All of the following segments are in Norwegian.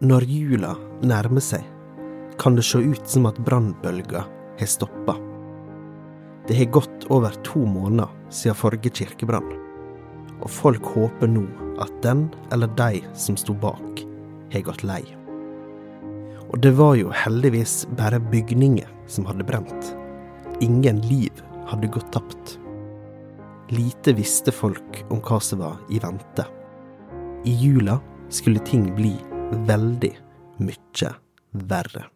Når jula nærmer seg, kan det se ut som at brannbølga har stoppa. Det har gått over to måneder siden forrige kirkebrann, og folk håper nå at den eller de som sto bak, har gått lei. Og det var jo heldigvis bare bygninger som hadde brent. Ingen liv hadde gått tapt. Lite visste folk om hva som var i vente. I jula skulle ting bli veldig mye verre.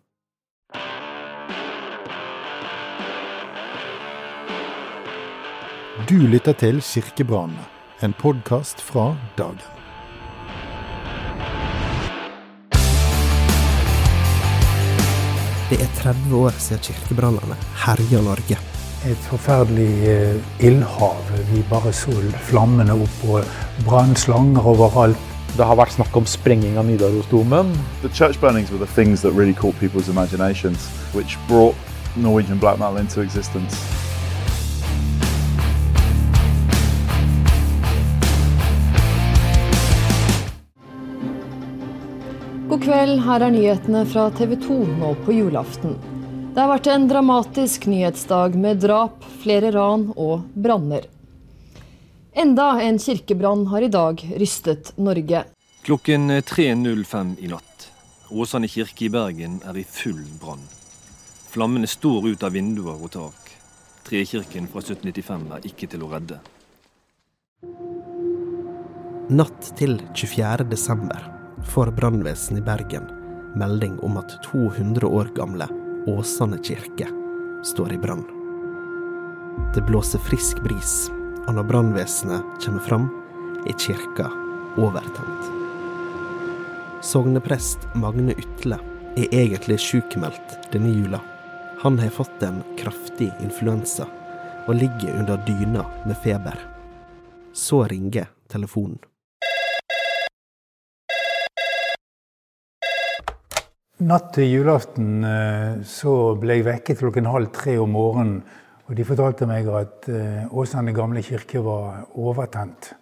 Du lytter til Kirkebrannene, en podkast fra Dagen. Det er 30 år siden kirkebrannene herja Norge. Et forferdelig eh, ildhav. Vi bare så flammene opp og brannslanger overalt. Det har vært snakk om sprenging av Nidarosdomen. The church burnings were the things that really caught people's imaginations, which brought Norwegian black metal into existence. God kveld, her er nyhetene fra TV 2 nå på julaften. Det har vært en dramatisk nyhetsdag med drap, flere ran og branner. Enda en kirkebrann har i dag rystet Norge. Klokken 3.05 i natt. Åsane kirke i Bergen er i full brann. Flammene står ut av vinduer og tak. Trekirken fra 1795 er ikke til å redde. Natt til 24. desember får brannvesenet i Bergen melding om at 200 år gamle Åsane kirke står i brann. Det blåser frisk bris, og når brannvesenet kommer fram, er kirka overtent. Sogneprest Magne Utle er egentlig sjukmeldt denne jula. Han har fått en kraftig influensa og ligger under dyna med feber. Så ringer telefonen. Natt til julaften eh, så ble jeg vekket klokken halv tre om morgenen. Og de fortalte meg at eh, Åsane gamle kirke var overtent.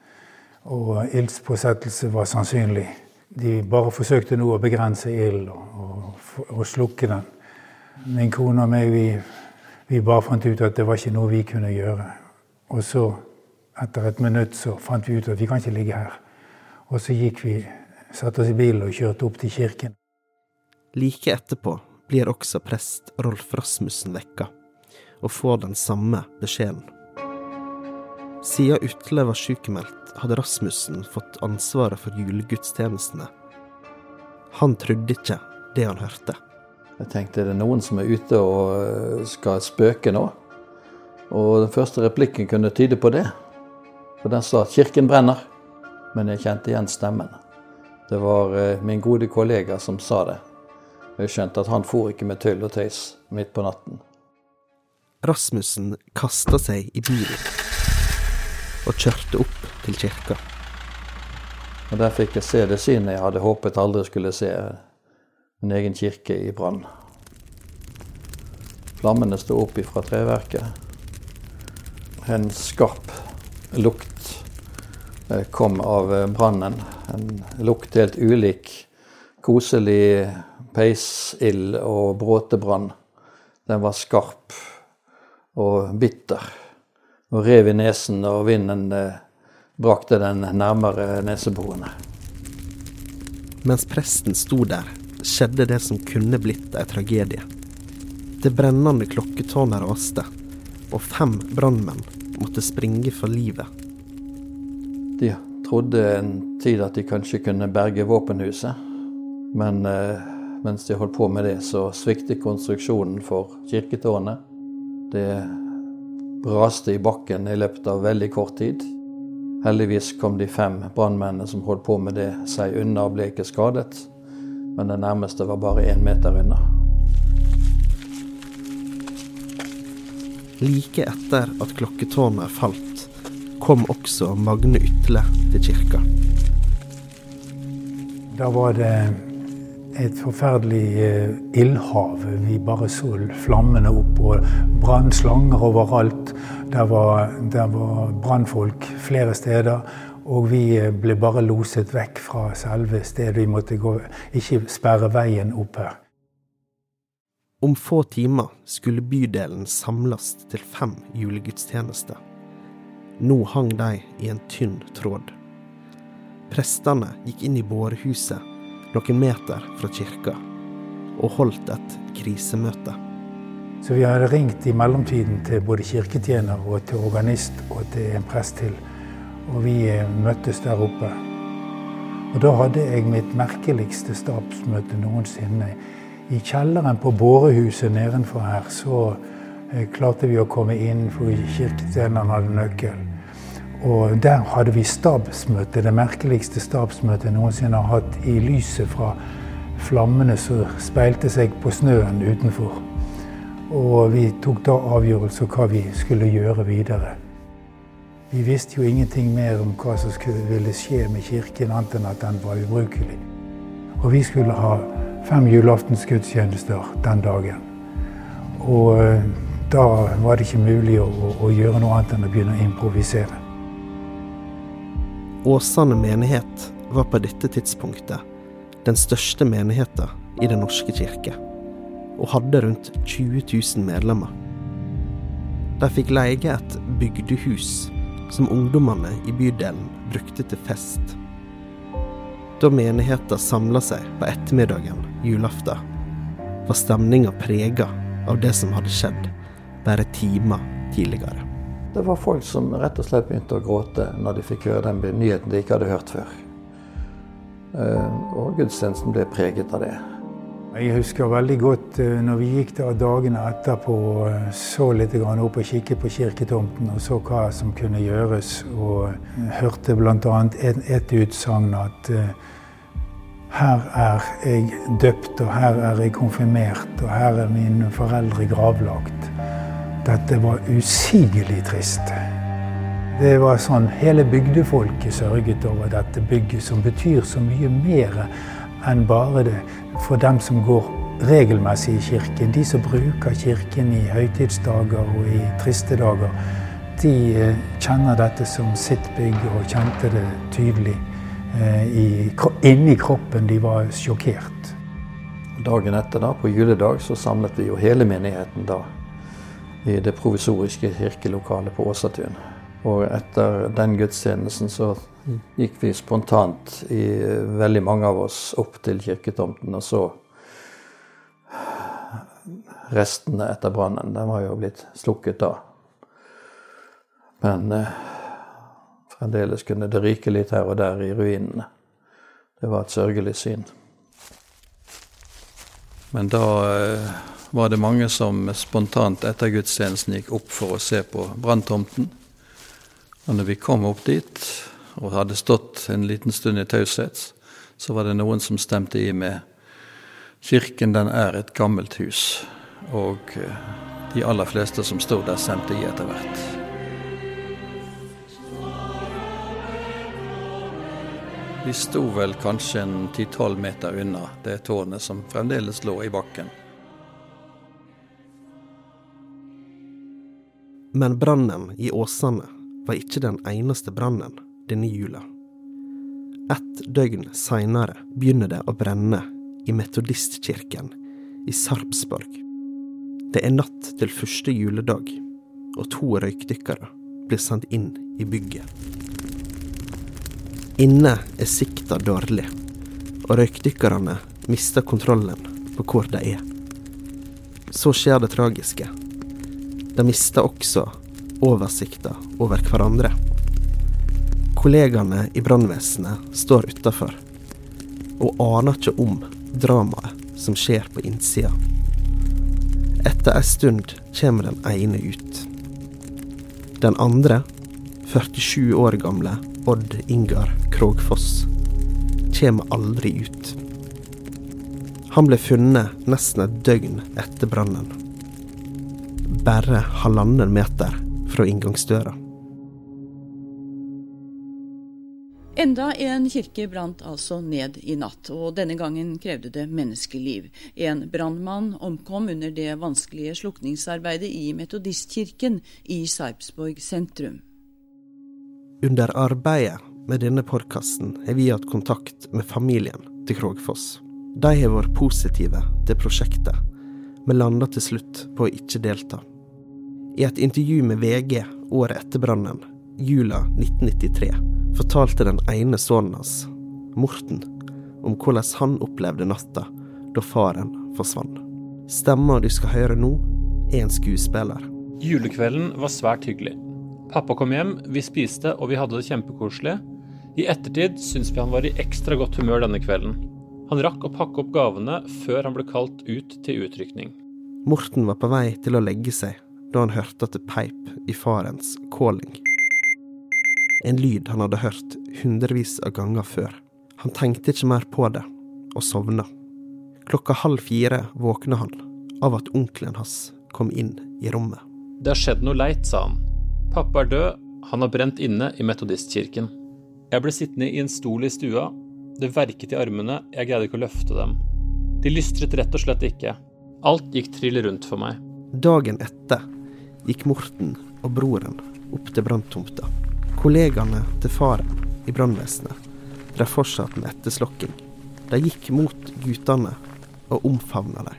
Og ildspåsettelse var sannsynlig. De bare forsøkte nå å begrense ilden og, og, og, slukke den. Min kone og meg vi, vi, bare fant ut at det var ikke noe vi kunne gjøre. Og så, etter et minutt, så fant vi ut at vi kan ikke ligge her. Og så gikk vi, satte oss i bilen og kjørte opp til kirken. Like etterpå blir også prest Rolf Rasmussen vekka, og får den samme beskjeden. Siden Utle var sykemeldt, hadde Rasmussen fått ansvaret for julegudstjenestene. Han trodde ikke det han hørte. Jeg tenkte det er noen som er ute og skal spøke nå. Og den første replikken kunne tyde på det. For den sa at 'kirken brenner', men jeg kjente igjen stemmen. Det var min gode kollega som sa det. Jeg skjønte at han for ikke med tull og tøys midt på natten. Rasmussen kasta seg i bilen og kjørte opp til kirka. Og Der fikk jeg se det synet jeg hadde håpet aldri skulle se. Min egen kirke i brann. Flammene sto opp ifra treverket. En skarp lukt eh, kom av brannen. En lukt helt ulik koselig peisild og bråtebrann. Den var skarp og bitter og rev i nesen, og vinden eh, brakte den nærmere neseborene. Mens presten sto der, skjedde det som kunne blitt ei tragedie. Det brennende klokketårnet raste, og fem brannmenn måtte springe for livet. De trodde en tid at de kanskje kunne berge våpenhuset, men eh, mens de holdt på med det, så sviktet konstruksjonen for kirketårnet. Det braste i bakken i løpet av veldig kort tid. Heldigvis kom de fem brannmennene som holdt på med det, seg unna og ble ikke skadet. Men den nærmeste var bare én meter unna. Like etter at klokketårnet falt, kom også Magne Ytle til kirka. Da var det et forferdelig eh, ildhav. Vi bare så flammene opp og brannslanger overalt. Der var, var brannfolk flere steder. Og vi eh, ble bare loset vekk fra selve stedet. Vi måtte gå, ikke sperre veien opp her. Om få timer skulle bydelen samles til fem julegudstjenester. Nå hang de i en tynn tråd. Prestene gikk inn i bårehuset noen meter fra kirka og holdt et krisemøte. Så vi hadde ringt i mellomtiden til både kirketjener og til organist og til en prest til. Og vi eh, møttes der oppe. Og da hadde jeg mitt merkeligste stabsmøte noensinne. I kjelleren på bårehuset nedenfor her så eh, klarte vi å komme inn, for kirketjeneren hadde nøkkel. Og der hadde vi stabsmøte, det merkeligste stabsmøtet jeg noensinne har hatt, i lyset fra flammene som speilte seg på snøen utenfor. Og vi tok da avgjørelse hva vi skulle gjøre videre. Vi visste jo ingenting mer om hva som skulle, ville skje med kirken, annet enn at den var ubrukelig. Og vi skulle ha fem julaftensgudstjenester den dagen. Og eh, da var det ikke mulig å, å gjøre noe annet enn å begynne å improvisere. Åsane menighet var på dette tidspunktet den største menigheten i Den norske kirke, og hadde rundt 20 000 medlemmer. De fikk leie et bygdehus som ungdommene i bydelen brukte til fest. Da menigheten samla seg på ettermiddagen julaften, var stemninga prega av det som hadde skjedd bare timer tidligere. Det var folk som rett og slett begynte å gråte når de fikk høre den nyheten de ikke hadde hørt før. Eh, og gudstjenesten ble preget av det. Jeg husker veldig godt eh, når vi gikk der dagene etterpå og eh, så litt opp og kikket på kirketomten og så hva som kunne gjøres. Og hørte bl.a. et, et utsagn at her er jeg døpt, og her er jeg konfirmert, og her er mine foreldre gravlagt. Dette var usigelig trist. Det var sånn Hele bygdefolket sørget over dette bygget, som betyr så mye mer enn bare det for dem som går regelmessig i kirken. De som bruker kirken i høytidsdager og i triste dager, de eh, kjenner dette som sitt bygg og kjente det tydelig i, inni kroppen. De var sjokkert. Dagen etter, da, på juledag, så samlet vi jo hele menigheten da i det provisoriske kirkelokalet på Åsatun. Og etter den gudstjenesten så gikk vi spontant, i, veldig mange av oss, opp til kirketomten og så restene etter brannen. Den var jo blitt slukket da. Men eh, fremdeles kunne det ryke litt her og der i ruinene. Det var et sørgelig syn. Men da eh, var det mange som spontant etter gudstjenesten gikk opp for å se på branntomten. Og når vi kom opp dit og hadde stått en liten stund i taushet, så var det noen som stemte i med Kirken den er et gammelt hus, og eh, de aller fleste som sto der, stemte i etter hvert. Vi sto vel kanskje en ti-tolv meter unna det tårnet som fremdeles lå i bakken. Men brannen i Åsane var ikke den eneste brannen denne jula. Et døgn seinere begynner det å brenne i metodistkirken i Sarpsborg. Det er natt til første juledag, og to røykdykkere blir sendt inn i bygget. Inne er sikta dårlig, og røykdykkerne mister kontrollen på hvor de er. Så skjer det tragiske. De mister også oversikta over hverandre. Kollegaene i brannvesenet står utafor og aner ikke om dramaet som skjer på innsida. Etter ei stund kommer den ene ut. Den andre, 47 år gamle Odd Ingar Krogfoss, kommer aldri ut. Han ble funnet nesten et døgn etter brannen. Bare halvannen meter fra inngangsdøra. Enda en kirke brant altså ned i natt, og denne gangen krevde det menneskeliv. En brannmann omkom under det vanskelige slukningsarbeidet i Metodistkirken i Sarpsborg sentrum. Under arbeidet med denne podkasten har vi hatt kontakt med familien til Krogfoss. De har vært positive til prosjektet, men landa til slutt på å ikke delta. I et intervju med VG året etter brannen, jula 1993, fortalte den ene sønnen hans, Morten, om hvordan han opplevde natta da faren forsvant. Stemma du skal høre nå, er en skuespiller. Julekvelden var svært hyggelig. Pappa kom hjem, vi spiste og vi hadde det kjempekoselig. I ettertid syns vi han var i ekstra godt humør denne kvelden. Han rakk å pakke opp gavene før han ble kalt ut til utrykning. Morten var på vei til å legge seg da han hørte at det peip i farens calling. En lyd han hadde hørt hundrevis av ganger før. Han tenkte ikke mer på det, og sovna. Klokka halv fire våkna han av at onkelen hans kom inn i rommet. Det har skjedd noe leit, sa han. Pappa er død, han har brent inne i metodistkirken. Jeg ble sittende i en stol i stua. Det verket i armene, jeg greide ikke å løfte dem. De lystret rett og slett ikke. Alt gikk trill rundt for meg. Dagen etter gikk Morten og broren opp til branntomta. Kollegaene til faren i brannvesenet drev fortsatt med etterslokking. De gikk mot guttene og omfavna dem.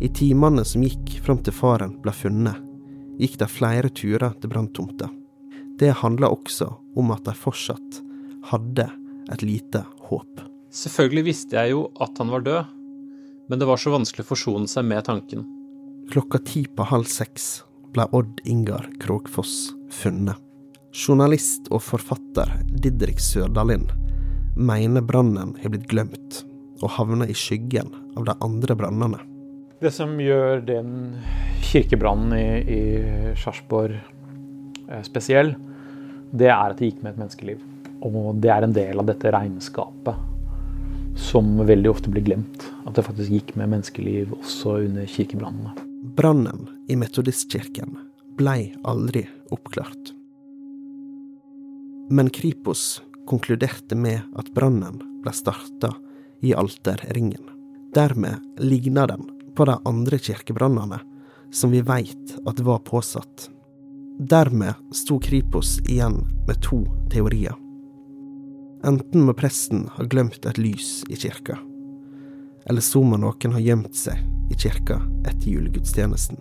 I timene som gikk fram til faren ble funnet, gikk de flere turer til branntomta. Det handla også om at de fortsatt hadde et lite håp. Selvfølgelig visste jeg jo at han var død, men det var så vanskelig å forsone seg med tanken. Klokka ti på halv seks ble Odd Ingar Krogfoss funnet. Journalist og forfatter Didrik Sørdalin mener brannen har blitt glemt og havna i skyggen av de andre brannene. Det som gjør den kirkebrannen i, i Sarpsborg eh, spesiell, det er at det gikk med et menneskeliv. Og det er en del av dette regnskapet som veldig ofte blir glemt. At det faktisk gikk med menneskeliv også under kirkebrannene. Brannen i Metodistkirken blei aldri oppklart. Men Kripos konkluderte med at brannen ble starta i alterringen. Dermed ligna den på de andre kirkebrannene som vi veit at var påsatt. Dermed sto Kripos igjen med to teorier. Enten må presten ha glemt et lys i kirka, eller som om noen har gjemt seg i kirka etter julegudstjenesten.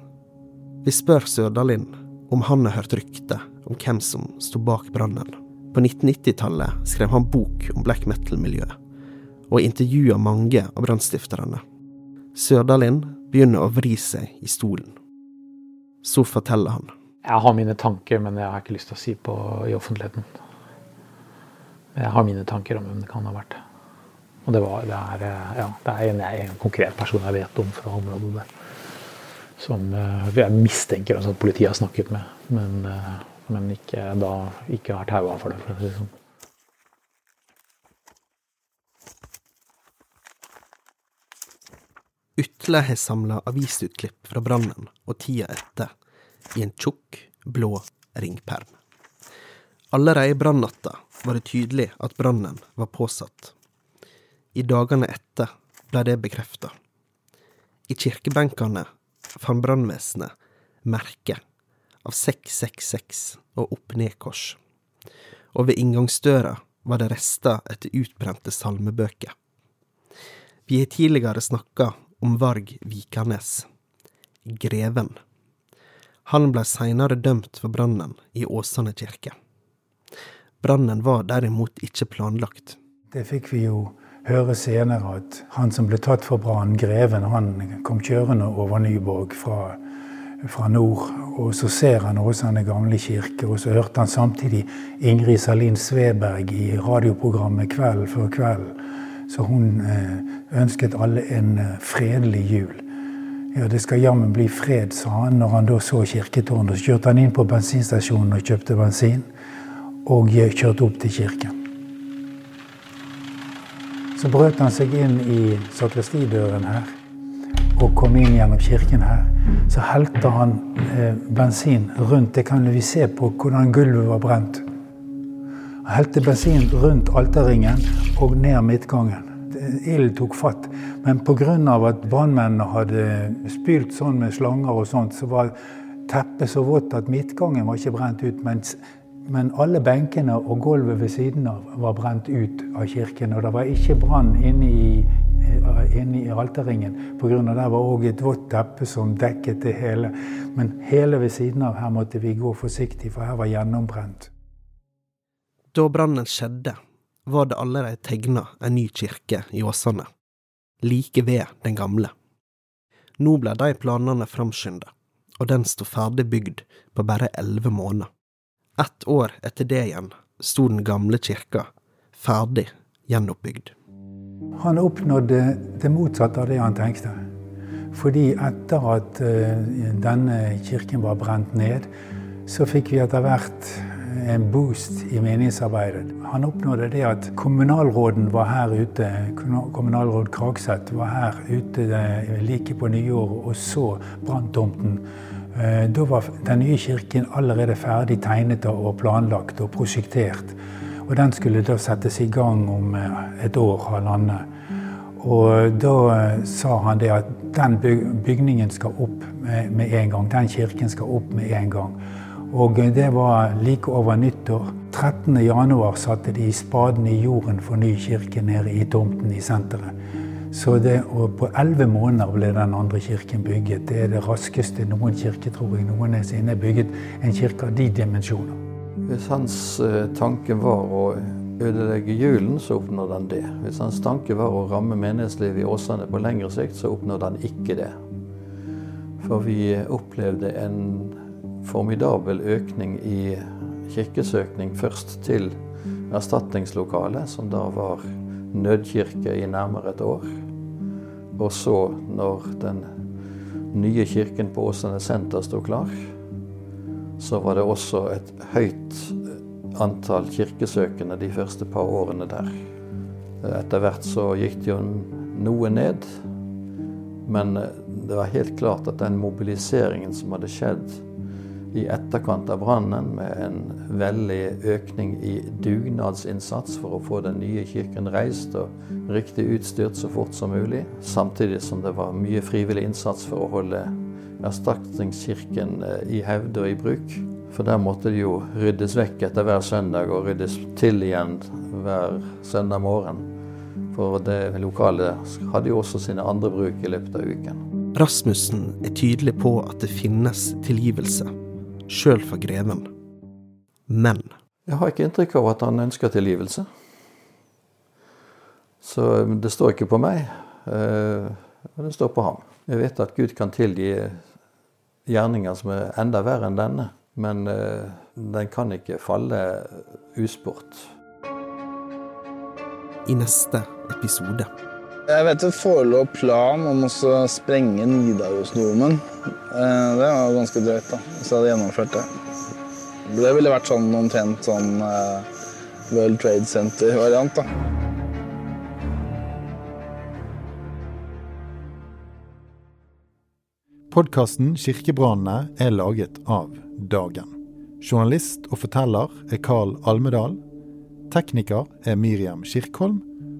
Vi spør Sørdalin om han har hørt rykte om hvem som sto bak brannen. På 1990-tallet skrev han bok om black metal-miljøet, og intervjua mange av brannstifterne. Sørdalin begynner å vri seg i stolen. Så forteller han. Jeg har mine tanker, men jeg har ikke lyst til å si på i offentligheten. Jeg har mine tanker om hvem det kan ha vært. Og det, var, det, er, ja, det er en, en, konkret person jeg vet om fra området der. Som eh, jeg mistenker altså, at politiet har snakket med. Men eh, men ikke, da ikke vært haua for det, for å si det sånn. Utle har samla avisutklipp fra brannen og tida etter i en tjukk, blå ringperm. Allerede brannnatta var det tydelig at brannen var påsatt. I dagene etter ble det bekrefta. I kirkebenkene fant brannvesenet merke av 666 og opp-ned-kors. Og ved inngangsdøra var det rester etter utbrente salmebøker. Vi har tidligere snakka om Varg Vikanes, greven. Han blei seinere dømt for brannen i Åsane kirke. Brannen var derimot ikke planlagt. Det fikk vi jo høre senere, at han som ble tatt for brannen, greven, han kom kjørende over Nyborg fra, fra nord. Og så ser han Åsane gamle kirke, og så hørte han samtidig Ingrid Salin Sveberg i radioprogrammet Kveld før kveld. Så hun eh, ønsket alle en eh, fredelig jul. Ja, det skal jammen bli fred, sa han når han da så kirketårnet. Så kjørte han inn på bensinstasjonen og kjøpte bensin, og kjørte opp til kirken. Så brøt han seg inn i sakristidøren her og kom inn gjennom kirken her. Så helte han eh, bensin rundt. Det kan vi se på hvordan gulvet var brent. Han helte bensin rundt alterringen og ned midtgangen. Ilden tok fatt. Men pga. at brannmennene hadde spylt sånn med slanger og sånt, så var teppet så vått at midtgangen var ikke brent ut. Mens men alle benkene og gulvet ved siden av var brent ut av kirken. Og det var ikke brann inne i, eh, inne i alterringen pga. der var òg et vått teppe som dekket det hele. Men hele ved siden av her måtte vi gå forsiktig, for her var gjennombrent. Da brannen skjedde, var det allerede tegna en ny kirke i Åsane, like ved den gamle. Nå ble de planene framskynda, og den sto ferdig bygd på bare elleve måneder. Ett år etter det igjen sto den gamle kirka ferdig gjenoppbygd. Han oppnådde det motsatte av det han tenkte. Fordi etter at eh, denne kirken var brent ned, så fikk vi etter hvert en boost i meningsarbeidet. Han oppnådde det at kommunalråden var her ute, kommunalråd Kragseth var her ute eh, like på nyåret og så branntomten. Eh, da var den nye kirken allerede ferdig tegnet og planlagt og prosjektert. Og den skulle da settes i gang om eh, et år, halvannet. Og da eh, sa han det at den bygningen skal opp med en gang. Den kirken skal opp med en gang. Og det var like over nyttår. 13.1 satte de spaden i jorden for ny kirke nede i tomten i senteret. Så det, på elleve måneder ble den andre kirken bygget. Det er det raskeste noen kirke tror jeg noensinne er bygget. En kirke av de dimensjoner. Hvis hans eh, tanke var å ødelegge julen, så oppnådde han det. Hvis hans tanke var å ramme menighetslivet i Åsane på lengre sikt, så oppnådde han ikke det. For vi opplevde en formidabel økning i kirkesøkning først til erstatningslokalet, som da var nødkirke i nærmere et år. Og så, når den nye kirken på Åsane senter sto klar, så var det også et høyt antall kirkesøkende de første par årene der. Etter hvert så gikk det jo noe ned, men det var helt klart at den mobiliseringen som hadde skjedd i etterkant av brannen, med en veldig økning i dugnadsinnsats for å få den nye kirken reist og riktig utstyrt så fort som mulig. Samtidig som det var mye frivillig innsats for å holde erstatningskirken eh, i hevd og i bruk. For der måtte det jo ryddes vekk etter hver søndag og ryddes til igjen hver søndag morgen. For det lokale hadde jo også sine andre bruk i løpet av uken. Rasmussen er tydelig på at det finnes tilgivelse sjøl for greven. Men Jeg har ikke inntrykk av at han ønsker tilgivelse. Så det står ikke på meg. men det står på ham. Jeg vet at Gud kan tilgi gjerninger som er enda verre enn denne. Men eh, den kan ikke falle uspurt. I neste episode jeg vet det forelå plan om å sprenge Nidarosdomen. Eh, det var ganske drøyt, da, hvis jeg hadde gjennomført det. Det ville vært sånn omtrent sånn uh, World Trade Center-variant, da. Podkasten Kirkebrannene er laget av Dagen. Journalist og forteller er Carl Almedal. Tekniker er Miriam Kirkholm.